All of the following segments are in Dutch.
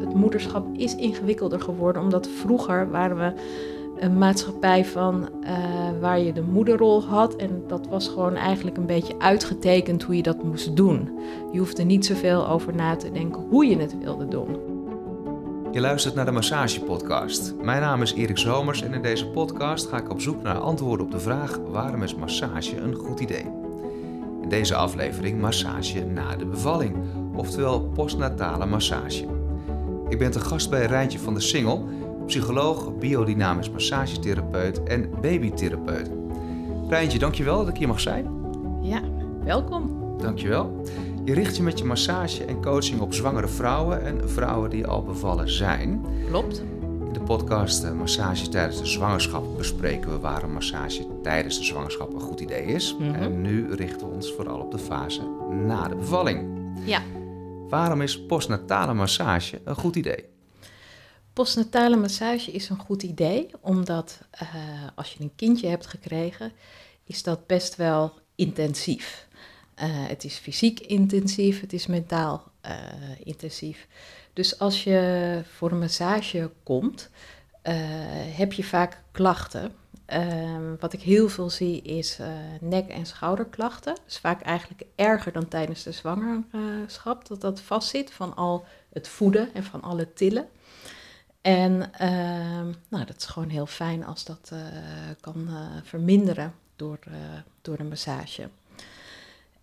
het moederschap is ingewikkelder geworden, omdat vroeger waren we een maatschappij van uh, waar je de moederrol had en dat was gewoon eigenlijk een beetje uitgetekend hoe je dat moest doen. Je hoefde niet zoveel over na te denken hoe je het wilde doen. Je luistert naar de Massage Podcast. Mijn naam is Erik Zomers en in deze podcast ga ik op zoek naar antwoorden op de vraag: waarom is massage een goed idee? In deze aflevering massage na de bevalling, oftewel postnatale massage. Ik ben te gast bij Rijntje van de Singel, psycholoog, biodynamisch massagetherapeut en babytherapeut. Rijntje, dankjewel dat ik hier mag zijn. Ja, welkom. Dankjewel. Je richt je met je massage en coaching op zwangere vrouwen en vrouwen die al bevallen zijn. Klopt. In de podcast eh, Massage tijdens de zwangerschap bespreken we waarom massage tijdens de zwangerschap een goed idee is. Mhm. En nu richten we ons vooral op de fase na de bevalling. Ja. Waarom is postnatale massage een goed idee? Postnatale massage is een goed idee, omdat uh, als je een kindje hebt gekregen, is dat best wel intensief. Uh, het is fysiek intensief, het is mentaal uh, intensief. Dus als je voor een massage komt, heb je vaak klachten. Wat ik heel veel zie is nek- en schouderklachten. Dus vaak eigenlijk erger dan tijdens de zwangerschap, dat dat vastzit van al het voeden en van alle tillen. En uh, nou, dat is gewoon heel fijn als dat uh, kan uh, verminderen door, door een massage.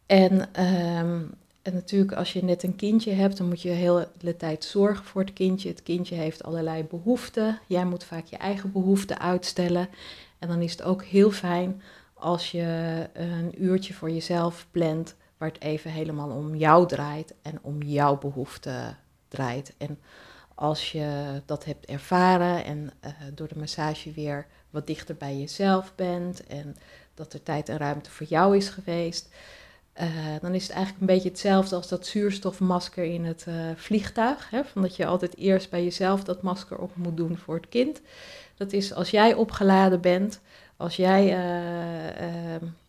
En, um, en, natuurlijk als je net een kindje hebt, dan moet je de hele tijd zorgen voor het kindje. Het kindje heeft allerlei behoeften. Jij moet vaak je eigen behoeften uitstellen. En dan is het ook heel fijn als je een uurtje voor jezelf plant, waar het even helemaal om jou draait en om jouw behoeften draait. En als je dat hebt ervaren en uh, door de massage weer wat dichter bij jezelf bent en dat er tijd en ruimte voor jou is geweest, uh, dan is het eigenlijk een beetje hetzelfde als dat zuurstofmasker in het uh, vliegtuig. Hè, van dat je altijd eerst bij jezelf dat masker op moet doen voor het kind. Dat is als jij opgeladen bent, als jij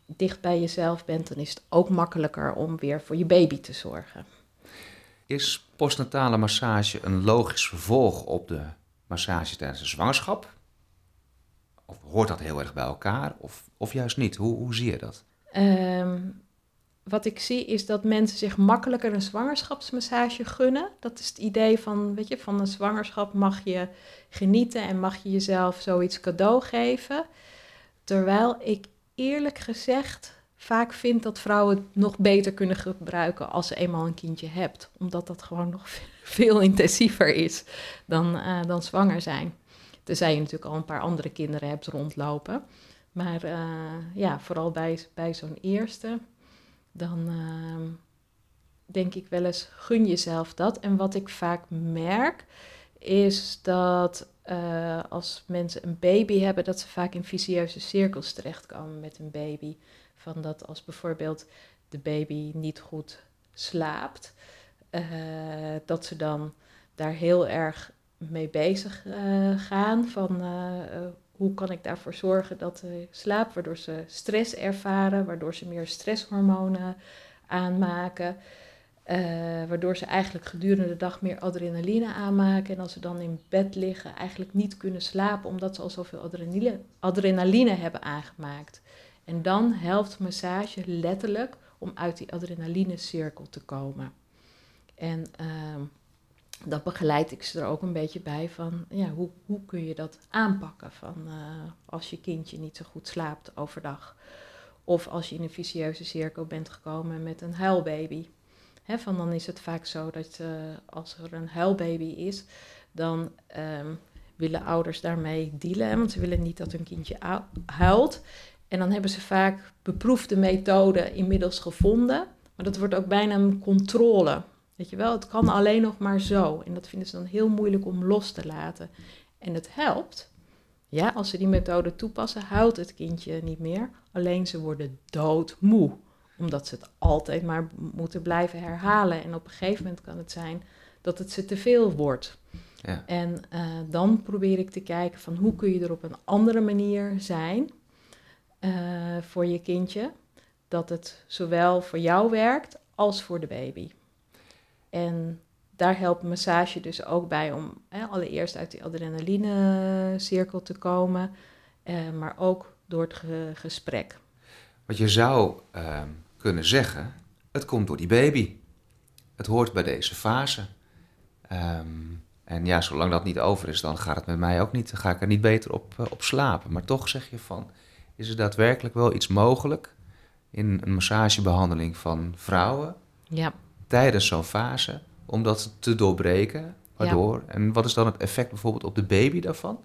dicht bij jezelf bent, dan is het ook makkelijker om weer voor je baby te zorgen. Is postnatale massage een logisch vervolg op de massage tijdens de zwangerschap? Of hoort dat heel erg bij elkaar? Of, of juist niet? Hoe, hoe zie je dat? Um, wat ik zie is dat mensen zich makkelijker een zwangerschapsmassage gunnen. Dat is het idee van, weet je, van een zwangerschap mag je genieten en mag je jezelf zoiets cadeau geven. Terwijl ik eerlijk gezegd vaak vind dat vrouwen het nog beter kunnen gebruiken als ze eenmaal een kindje hebt. Omdat dat gewoon nog veel intensiever is dan, uh, dan zwanger zijn. Tenzij je natuurlijk al een paar andere kinderen hebt rondlopen. Maar uh, ja, vooral bij, bij zo'n eerste, dan uh, denk ik wel eens, gun jezelf dat. En wat ik vaak merk, is dat uh, als mensen een baby hebben, dat ze vaak in vicieuze cirkels terechtkomen met een baby. Van dat als bijvoorbeeld de baby niet goed slaapt, uh, dat ze dan daar heel erg mee bezig uh, gaan. Van hoe kan ik daarvoor zorgen dat ze slaapt, waardoor ze stress ervaren, waardoor ze meer stresshormonen aanmaken. waardoor ze eigenlijk gedurende de dag meer adrenaline aanmaken. En als ze dan in bed liggen, eigenlijk niet kunnen slapen, omdat ze al zoveel adrenaline, adrenaline hebben aangemaakt. En dan helpt massage letterlijk om uit die adrenaline-cirkel te komen. En uh, dan begeleid ik ze er ook een beetje bij van, ja, hoe, hoe kun je dat aanpakken van uh, als je kindje niet zo goed slaapt overdag. Of als je in een vicieuze cirkel bent gekomen met een huilbaby. Hè, van dan is het vaak zo dat uh, als er een huilbaby is, dan um, willen ouders daarmee dealen. Want ze willen niet dat hun kindje huilt. En dan hebben ze vaak beproefde methoden inmiddels gevonden. Maar dat wordt ook bijna een controle. Weet je wel, het kan alleen nog maar zo. En dat vinden ze dan heel moeilijk om los te laten. En het helpt. Ja, als ze die methode toepassen, huilt het kindje niet meer. Alleen ze worden doodmoe. Omdat ze het altijd maar moeten blijven herhalen. En op een gegeven moment kan het zijn dat het ze te veel wordt. Ja. En uh, dan probeer ik te kijken van hoe kun je er op een andere manier zijn uh, voor je kindje. Dat het zowel voor jou werkt als voor de baby. En daar helpt massage dus ook bij om hè, allereerst uit die adrenaline-cirkel te komen, eh, maar ook door het gesprek. Want je zou ehm, kunnen zeggen, het komt door die baby. Het hoort bij deze fase. Ehm, en ja, zolang dat niet over is, dan gaat het met mij ook niet, ga ik er niet beter op, uh, op slapen. Maar toch zeg je van, is er daadwerkelijk wel iets mogelijk in een massagebehandeling van vrouwen ja. Tijdens zo'n fase om dat te doorbreken? Waardoor, en wat is dan het effect bijvoorbeeld op de baby daarvan?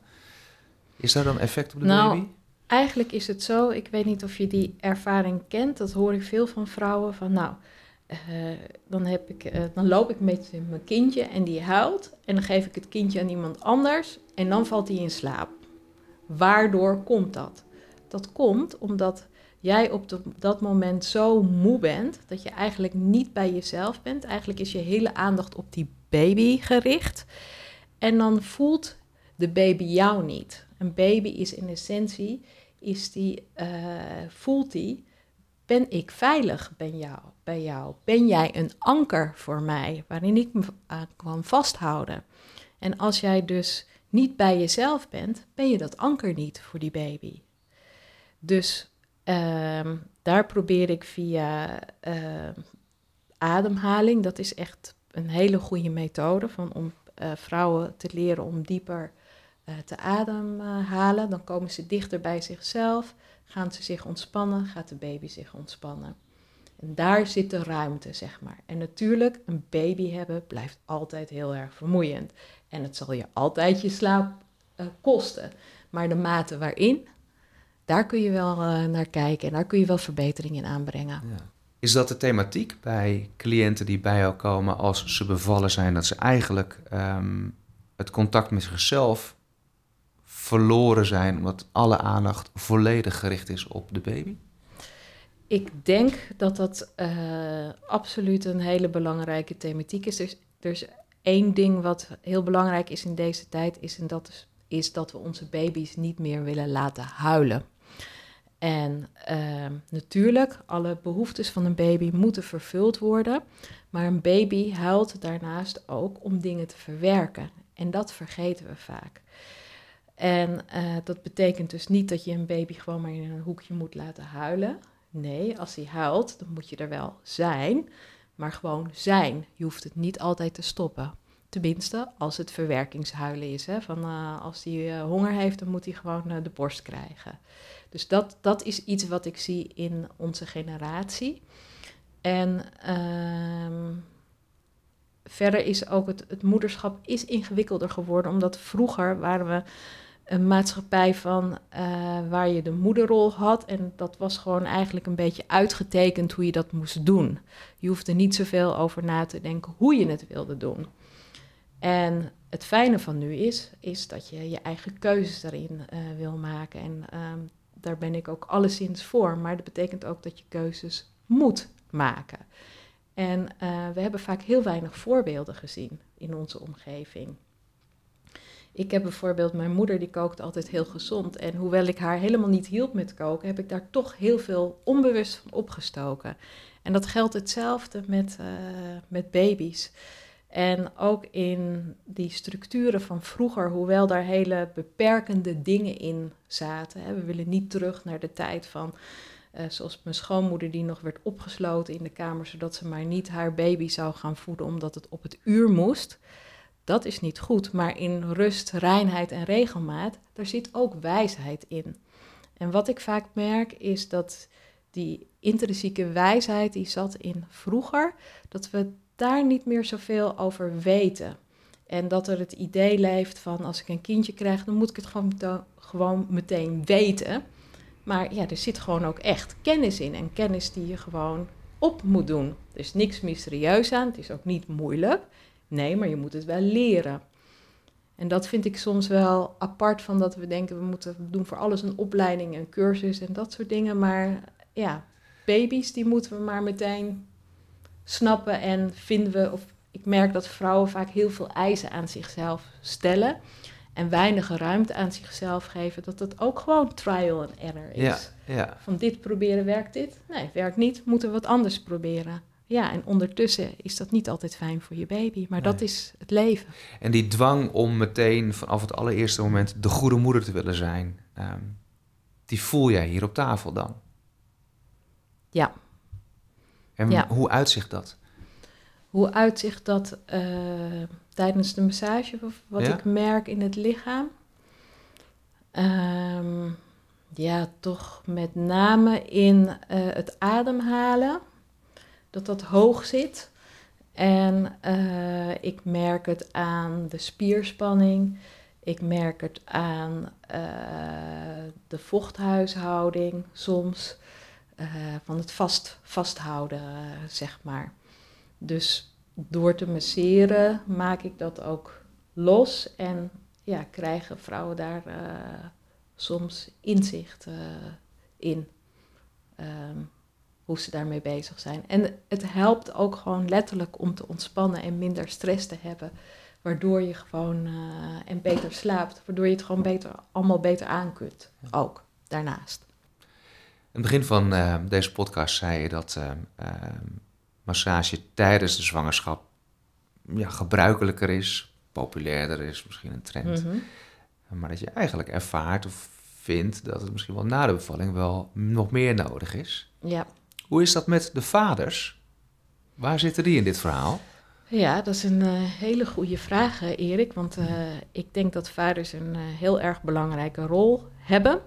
Is daar dan effect op de nou, baby? Eigenlijk is het zo, ik weet niet of je die ervaring kent, dat hoor ik veel van vrouwen van nou, uh, dan, heb ik, uh, dan loop ik met mijn kindje en die huilt en dan geef ik het kindje aan iemand anders en dan valt hij in slaap. Waardoor komt dat? Dat komt omdat jij op dat moment zo moe bent dat je eigenlijk niet bij jezelf bent. Eigenlijk is je hele aandacht op die baby gericht. En dan voelt de baby jou niet. Een baby is in essentie, is die, uh, voelt die, ben ik veilig bij jou, bij jou? Ben jij een anker voor mij waarin ik me aan kan vasthouden? En als jij dus niet bij jezelf bent, ben je dat anker niet voor die baby. Dus um, daar probeer ik via uh, ademhaling, dat is echt een hele goede methode van om uh, vrouwen te leren om dieper uh, te ademhalen. Dan komen ze dichter bij zichzelf, gaan ze zich ontspannen, gaat de baby zich ontspannen. En daar zit de ruimte, zeg maar. En natuurlijk, een baby hebben blijft altijd heel erg vermoeiend. En het zal je altijd je slaap kosten. Maar de mate waarin, daar kun je wel uh, naar kijken en daar kun je wel verbetering in aanbrengen. Ja. Is dat de thematiek bij cliënten die bij jou komen als ze bevallen zijn, dat ze eigenlijk um, het contact met zichzelf verloren zijn, omdat alle aandacht volledig gericht is op de baby? Ik denk dat dat uh, absoluut een hele belangrijke thematiek is. Dus er is één ding wat heel belangrijk is in deze tijd, is, en dat is, is dat we onze baby's niet meer willen laten huilen. En uh, natuurlijk, alle behoeftes van een baby moeten vervuld worden. Maar een baby huilt daarnaast ook om dingen te verwerken. En dat vergeten we vaak. En uh, dat betekent dus niet dat je een baby gewoon maar in een hoekje moet laten huilen. Nee, als hij huilt, dan moet je er wel zijn. Maar gewoon zijn. Je hoeft het niet altijd te stoppen. Tenminste, als het verwerkingshuilen is. Hè? Van, uh, als hij uh, honger heeft, dan moet hij gewoon de borst krijgen. Dus dat, dat is iets wat ik zie in onze generatie. En uh, verder is ook het, het moederschap is ingewikkelder geworden, omdat vroeger waren we een maatschappij van waar je de moederrol had. En dat was gewoon eigenlijk een beetje uitgetekend hoe je dat moest doen. Je hoefde niet zoveel over na te denken hoe je het wilde doen. En het fijne van nu is, is dat je je eigen keuzes daarin uh, wil maken. En uh, daar ben ik ook alleszins voor. Maar dat betekent ook dat je keuzes moet maken. En uh, we hebben vaak heel weinig voorbeelden gezien in onze omgeving. Ik heb bijvoorbeeld, mijn moeder die kookt altijd heel gezond. En hoewel ik haar helemaal niet hielp met koken, heb ik daar toch heel veel onbewust van opgestoken. En dat geldt hetzelfde met, uh, met baby's. En ook in die structuren van vroeger, hoewel daar hele beperkende dingen in zaten. We willen niet terug naar de tijd van, uh, zoals mijn schoonmoeder, die nog werd opgesloten in de kamer, zodat ze maar niet haar baby zou gaan voeden omdat het op het uur moest. Dat is niet goed, maar in rust, reinheid en regelmaat, daar zit ook wijsheid in. En wat ik vaak merk is dat die intrinsieke wijsheid die zat in vroeger, dat we daar niet meer zoveel over weten. En dat er het idee leeft van als ik een kindje krijg, dan moet ik het gewoon, gewoon meteen weten. Maar ja, er zit gewoon ook echt kennis in. En kennis die je gewoon op moet doen. Er is niks mysterieus aan, het is ook niet moeilijk. Nee, maar je moet het wel leren. En dat vind ik soms wel apart van dat we denken we moeten doen voor alles een opleiding, een cursus en dat soort dingen. Maar ja, baby's die moeten we maar meteen snappen en vinden we, of ik merk dat vrouwen vaak heel veel eisen aan zichzelf stellen en weinig ruimte aan zichzelf geven, dat dat ook gewoon trial and error is. Ja, ja. Van dit proberen werkt dit? Nee, werkt niet, moeten we wat anders proberen. ja, en ondertussen is dat niet altijd fijn voor je baby, maar dat is het leven. En die dwang om meteen vanaf het allereerste moment de goede moeder te willen zijn, ehm, die voel jij hier op tafel dan? Ja. En Ja. hoe uitzicht dat? Hoe uitzicht dat eh, tijdens de massage, wat Ja. ik merk in het lichaam? Ehm, ja, toch met name in eh, het ademhalen, dat dat hoog zit. En eh, ik merk het aan de spierspanning. Ik merk het aan de vochthuishouding soms. Eh, van het vast, vasthouden, eh, zeg maar. Dus door te masseren maak ik dat ook los en ja, krijgen vrouwen daar eh, soms inzicht in ehm, hoe ze daarmee bezig zijn. En het helpt ook gewoon letterlijk om te ontspannen en minder stress te hebben, waardoor je gewoon en beter slaapt, waardoor je het gewoon beter, allemaal beter aan kunt. Ook daarnaast. In het begin van eh, deze podcast zei je dat eh, eh, massage tijdens de zwangerschap ja, gebruikelijker is, populairder is, misschien een trend. Mhm. Maar dat je eigenlijk ervaart of vindt dat het misschien wel na de bevalling wel nog meer nodig is. Ja. Hoe is dat met de vaders? Waar zitten die in dit verhaal? Ja, dat is een hele goede vraag, Erik. Want ik denk dat vaders een heel erg belangrijke rol hebben.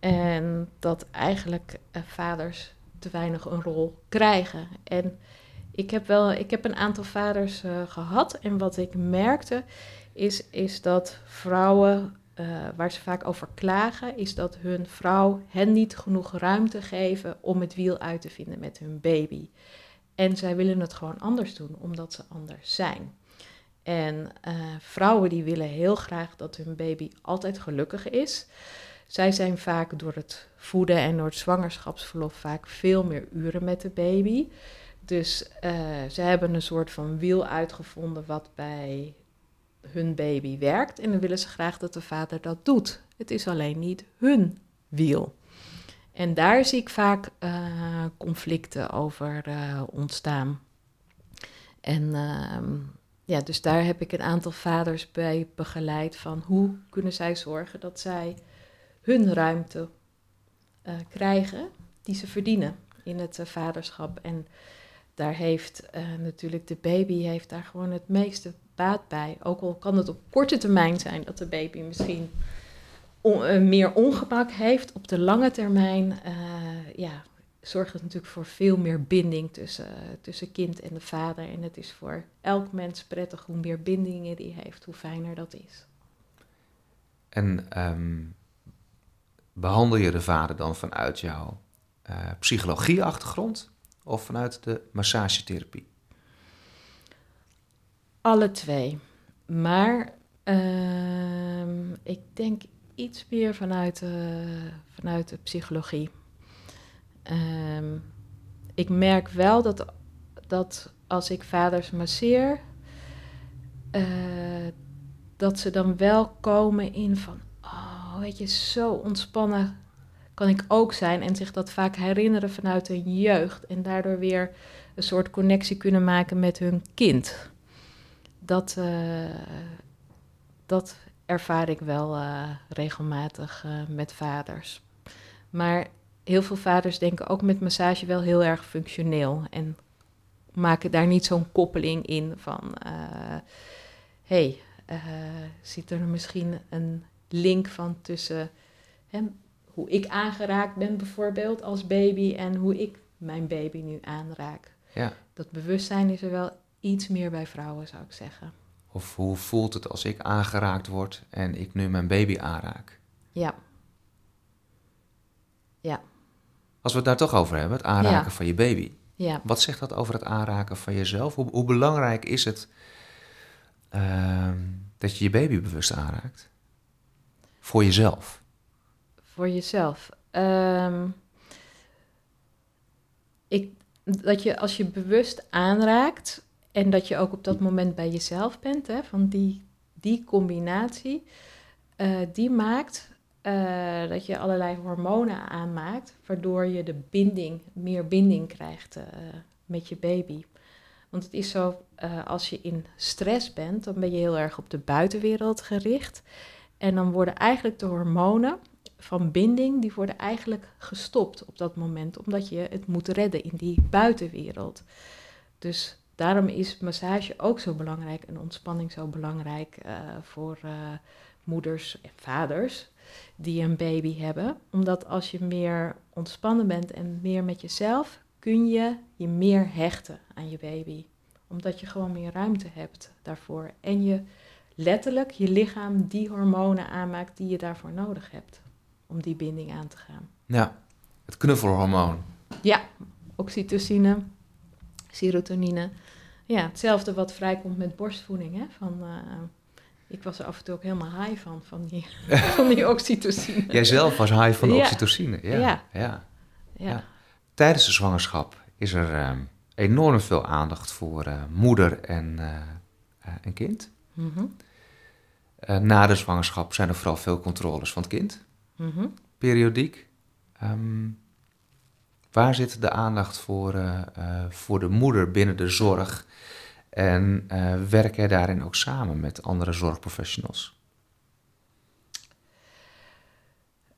En dat eigenlijk eh, vaders te weinig een rol krijgen. En ik heb wel, ik heb een aantal vaders eh, gehad. En wat ik merkte, is, is dat vrouwen, eh, waar ze vaak over klagen, is dat hun vrouw hen niet genoeg ruimte geven om het wiel uit te vinden met hun baby. En zij willen het gewoon anders doen, omdat ze anders zijn. En vrouwen die willen heel graag dat hun baby altijd gelukkig is. Zij zijn vaak door het voeden en door het zwangerschapsverlof vaak veel meer uren met de baby. Dus eh, ze hebben een soort van wiel uitgevonden wat bij hun baby werkt. En dan willen ze graag dat de vader dat doet. Het is alleen niet hun wiel. En daar zie ik vaak eh, conflicten over eh, ontstaan. En ehm, ja, dus daar heb ik een aantal vaders bij begeleid van hoe kunnen zij zorgen dat zij hun ruimte eh, krijgen die ze verdienen in het eh, vaderschap. En daar heeft eh, natuurlijk de baby heeft daar gewoon het meeste baat bij. Ook al kan het op korte termijn zijn dat de baby misschien meer ongemak heeft, op de lange termijn ja, zorgt het natuurlijk voor veel meer binding tussen, tussen kind en de vader. En het is voor elk mens prettig hoe meer bindingen die heeft, hoe fijner dat is. En ehm, behandel je de vader dan vanuit jouw eh, psychologieachtergrond of vanuit de massagetherapie? Alle twee. Maar ehm, ik denk iets meer vanuit, eh, vanuit de psychologie. Ehm, ik merk wel dat, dat als ik vaders masseer, eh, dat ze dan wel komen in van, oh, weet je, zo ontspannen kan ik ook zijn. En zich dat vaak herinneren vanuit hun jeugd. En daardoor weer een soort connectie kunnen maken met hun kind. Dat, eh, dat ervaar ik wel eh, regelmatig eh, met vaders. Maar heel veel vaders denken ook met massage wel heel erg functioneel. En maken daar niet zo'n koppeling in van... hé, hey, zit er misschien een link van tussen... Hè, hoe ik aangeraakt ben bijvoorbeeld als baby... en hoe ik mijn baby nu aanraak. Ja. Dat bewustzijn is er wel iets meer bij vrouwen, zou ik zeggen. Of hoe voelt het als ik aangeraakt word en ik nu mijn baby aanraak? Ja, Als we het daar toch over hebben, het aanraken Ja. van je baby. ja. Wat zegt dat over het aanraken van jezelf? Hoe, hoe belangrijk is het ehm, dat je je baby bewust aanraakt? Voor jezelf. Voor jezelf. Ehm, ik, dat je als je bewust aanraakt en dat je ook op dat moment bij jezelf bent, hè, van die, die combinatie, eh, die maakt eh, dat je allerlei hormonen aanmaakt, waardoor je de binding, meer binding krijgt eh, met je baby. Want het is zo, als je in stress bent, dan ben je heel erg op de buitenwereld gericht. En dan worden eigenlijk de hormonen van binding, die worden eigenlijk gestopt op dat moment, omdat je het moet redden in die buitenwereld. Dus daarom is massage ook zo belangrijk en ontspanning zo belangrijk uh, voor uh, moeders en vaders die een baby hebben. Omdat als je meer ontspannen bent en meer met jezelf, kun je je meer hechten aan je baby. Omdat je gewoon meer ruimte hebt daarvoor. En je letterlijk je lichaam die hormonen aanmaakt die je daarvoor nodig hebt. Om die binding aan te gaan. Ja, het knuffelhormoon. Ja, oxytocine, serotonine. Ja, hetzelfde wat vrijkomt met borstvoeding. Hè? Van, uh, ik was er af en toe ook helemaal high van, van die, van die oxytocine. Jijzelf was high van de Ja. oxytocine. Ja. Ja. Ja. Ja. Tijdens de zwangerschap is er ehm, enorm veel aandacht voor eh, moeder en, eh, eh, en kind. Mhm, Eh, na de zwangerschap zijn er vooral veel controles van het kind, mhm. periodiek. Ehm, waar zit de aandacht voor, eh, eh, voor de moeder binnen de zorg? En eh, werk jij daarin ook samen met andere zorgprofessionals?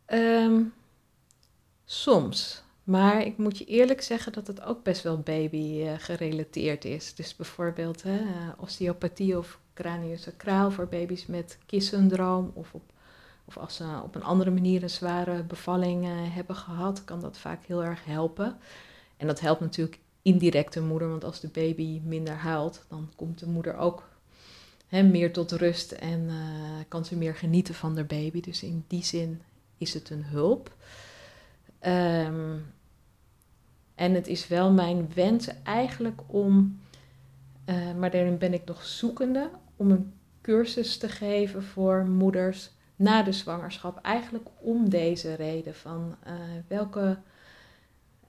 Ehm, soms. Maar ik moet je eerlijk zeggen dat het ook best wel baby gerelateerd is. Dus bijvoorbeeld hè, osteopathie of craniosacraal voor baby's met KISS-syndroom. Of, of als ze op een andere manier een zware bevalling eh, hebben gehad, kan dat vaak heel erg helpen. En dat helpt natuurlijk indirect de moeder, want als de baby minder huilt, dan komt de moeder ook hè, meer tot rust en eh, kan ze meer genieten van haar baby. Dus in die zin is het een hulp. Ehm, en het is wel mijn wens eigenlijk om, eh, maar daarin ben ik nog zoekende, om een cursus te geven voor moeders na de zwangerschap. Eigenlijk om deze reden van eh, welke,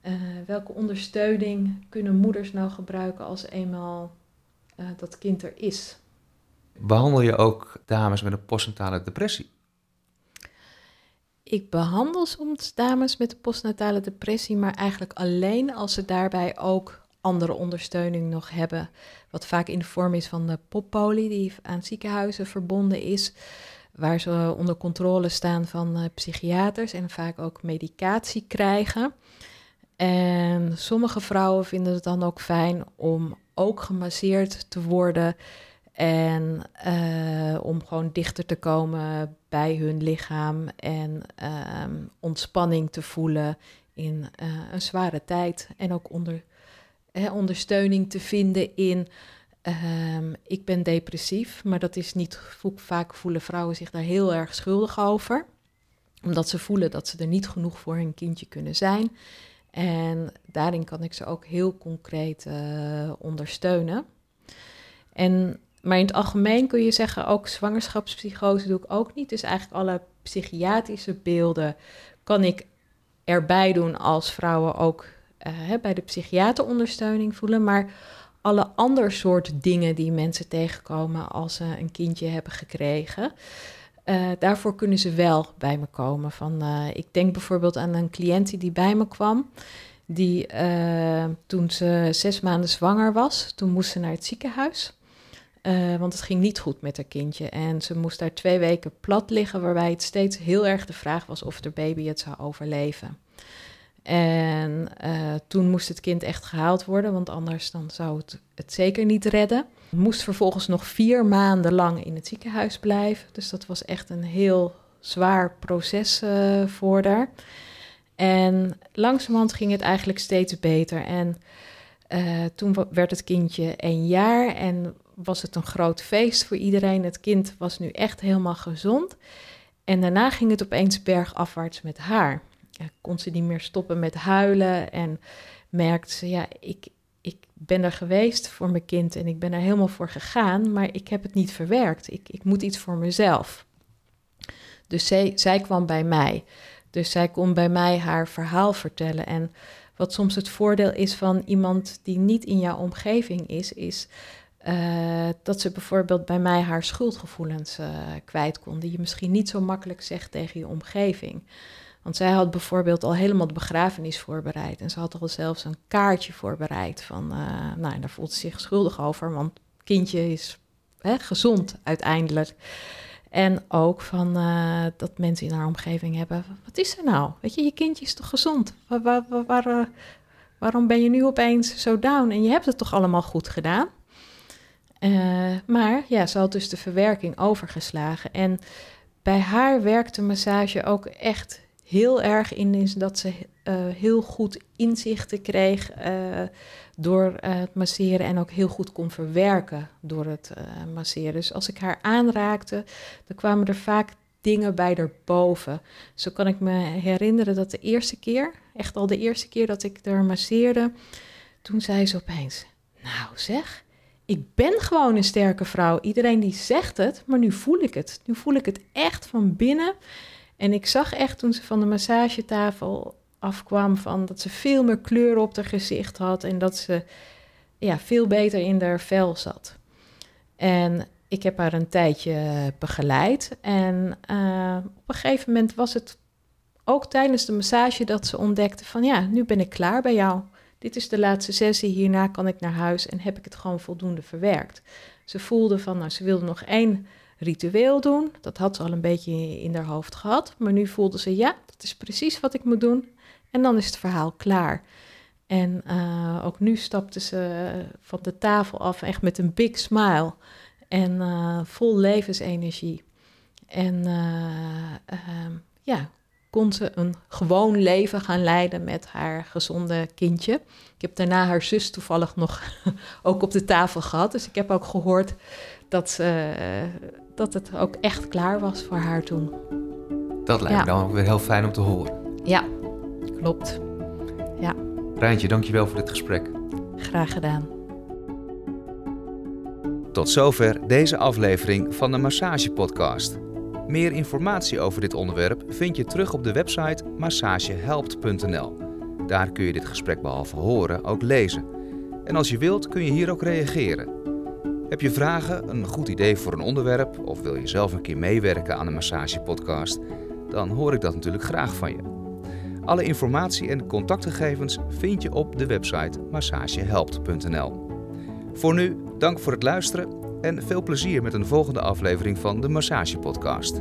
eh, welke ondersteuning kunnen moeders nou gebruiken als eenmaal dat kind er is. Behandel je ook dames met een postnatale depressie? Ik behandel soms dames met postnatale depressie, maar eigenlijk alleen als ze daarbij ook andere ondersteuning nog hebben. Wat vaak in de vorm is van de poppolie, die aan ziekenhuizen verbonden is. Waar ze onder controle staan van uh, psychiaters en vaak ook medicatie krijgen. En sommige vrouwen vinden het dan ook fijn om ook gemasseerd te worden. En uh, om gewoon dichter te komen bij hun lichaam en uh, ontspanning te voelen in uh, een zware tijd. En ook onder, ondersteuning te vinden in. ehm, ik ben depressief, maar dat is niet. Vaak voelen vrouwen zich daar heel erg schuldig over. Omdat ze voelen dat ze er niet genoeg voor hun kindje kunnen zijn. En daarin kan ik ze ook heel concreet uh, ondersteunen. En, maar in het algemeen kun je zeggen, ook zwangerschapspsychose doe ik ook niet. Dus eigenlijk alle psychiatrische beelden kan ik erbij doen als vrouwen ook uh, bij de psychiater ondersteuning voelen. Maar alle andere soort dingen die mensen tegenkomen als ze een kindje hebben gekregen. Uh, daarvoor kunnen ze wel bij me komen. Van, uh, ik denk bijvoorbeeld aan een cliëntie die bij me kwam. Die toen ze zes maanden zwanger was, toen moest ze naar het ziekenhuis. want het ging niet goed met haar kindje. En ze moest daar twee weken plat liggen, waarbij het steeds heel erg de vraag was of de baby het zou overleven. En toen moest het kind echt gehaald worden, want anders dan zou het het zeker niet redden moest vervolgens nog vier maanden lang in het ziekenhuis blijven. Dus dat was echt een heel zwaar proces uh, voor haar. En langzamerhand ging het eigenlijk steeds beter. En uh, toen werd het kindje een jaar en was het een groot feest voor iedereen. Het kind was nu echt helemaal gezond. En daarna ging het opeens bergafwaarts met haar. Ja, kon ze niet meer stoppen met huilen en merkte ze, ja, ik, ik ben er geweest voor mijn kind en ik ben er helemaal voor gegaan, maar ik heb het niet verwerkt. Ik, ik moet iets voor mezelf. Dus zij, zij kwam bij mij. Dus zij kon bij mij haar verhaal vertellen. En wat soms het voordeel is van iemand die niet in jouw omgeving is, is uh, dat ze bijvoorbeeld bij mij haar schuldgevoelens uh, kwijt kon, die je misschien niet zo makkelijk zegt tegen je omgeving. Want zij had bijvoorbeeld al helemaal de begrafenis voorbereid. En ze had al zelfs een kaartje voorbereid. Van, uh, nou, daar voelt ze zich schuldig over, want kindje is hè, gezond uiteindelijk. En ook van uh, dat mensen in haar omgeving hebben. Wat is er nou? Weet je, je kindje is toch gezond? Waar, uh, waarom ben je nu opeens zo down? En je hebt het toch allemaal goed gedaan? Maar ja, ze had dus de verwerking overgeslagen. En bij haar werkte massage ook echt heel erg in, is dat ze heel goed inzichten kreeg door het masseren en ook heel goed kon verwerken door het masseren. Dus als ik haar aanraakte, dan kwamen er vaak dingen bij erboven. Zo kan ik me herinneren dat de eerste keer, echt al de eerste keer dat ik er masseerde, toen zei ze opeens: Nou zeg, ik ben gewoon een sterke vrouw. Iedereen die zegt het, maar nu voel ik het. Nu voel ik het echt van binnen. En ik zag echt toen ze van de massagetafel afkwam van dat ze veel meer kleur op haar gezicht had en dat ze ja, veel beter in haar vel zat. En ik heb haar een tijdje begeleid en uh, op een gegeven moment was het ook tijdens de massage dat ze ontdekte van ja, nu ben ik klaar bij jou. Dit is de laatste sessie, hierna kan ik naar huis en heb ik het gewoon voldoende verwerkt. Ze voelde van, nou, ze wilde nog één ritueel doen. Dat had ze al een beetje in haar hoofd gehad. Maar nu voelde ze, ja, dat is precies wat ik moet doen. En dan is het verhaal klaar. En uh, ook nu stapte ze van de tafel af, echt met een big smile. En uh, vol levensenergie. En uh, ja, kon ze een gewoon leven gaan leiden met haar gezonde kindje. Ik heb daarna haar zus toevallig nog ook op de tafel gehad. Dus ik heb ook gehoord dat, ze, dat het ook echt klaar was voor haar toen. Dat lijkt me dan ook weer heel fijn om te horen. Ja, klopt. Ja. Rijntje, dankjewel voor dit gesprek. Graag gedaan. Tot zover deze aflevering van de Massage Podcast. Meer informatie over dit onderwerp vind je terug op de website massagehelpt.nl. Daar kun je dit gesprek behalve horen ook lezen. En als je wilt kun je hier ook reageren. Heb je vragen, een goed idee voor een onderwerp of wil je zelf een keer meewerken aan de Massage Podcast? Dan hoor ik dat natuurlijk graag van je. Alle informatie en contactgegevens vind je op de website massagehelpt.nl. Voor nu, dank voor het luisteren en veel plezier met een volgende aflevering van de Massage Podcast.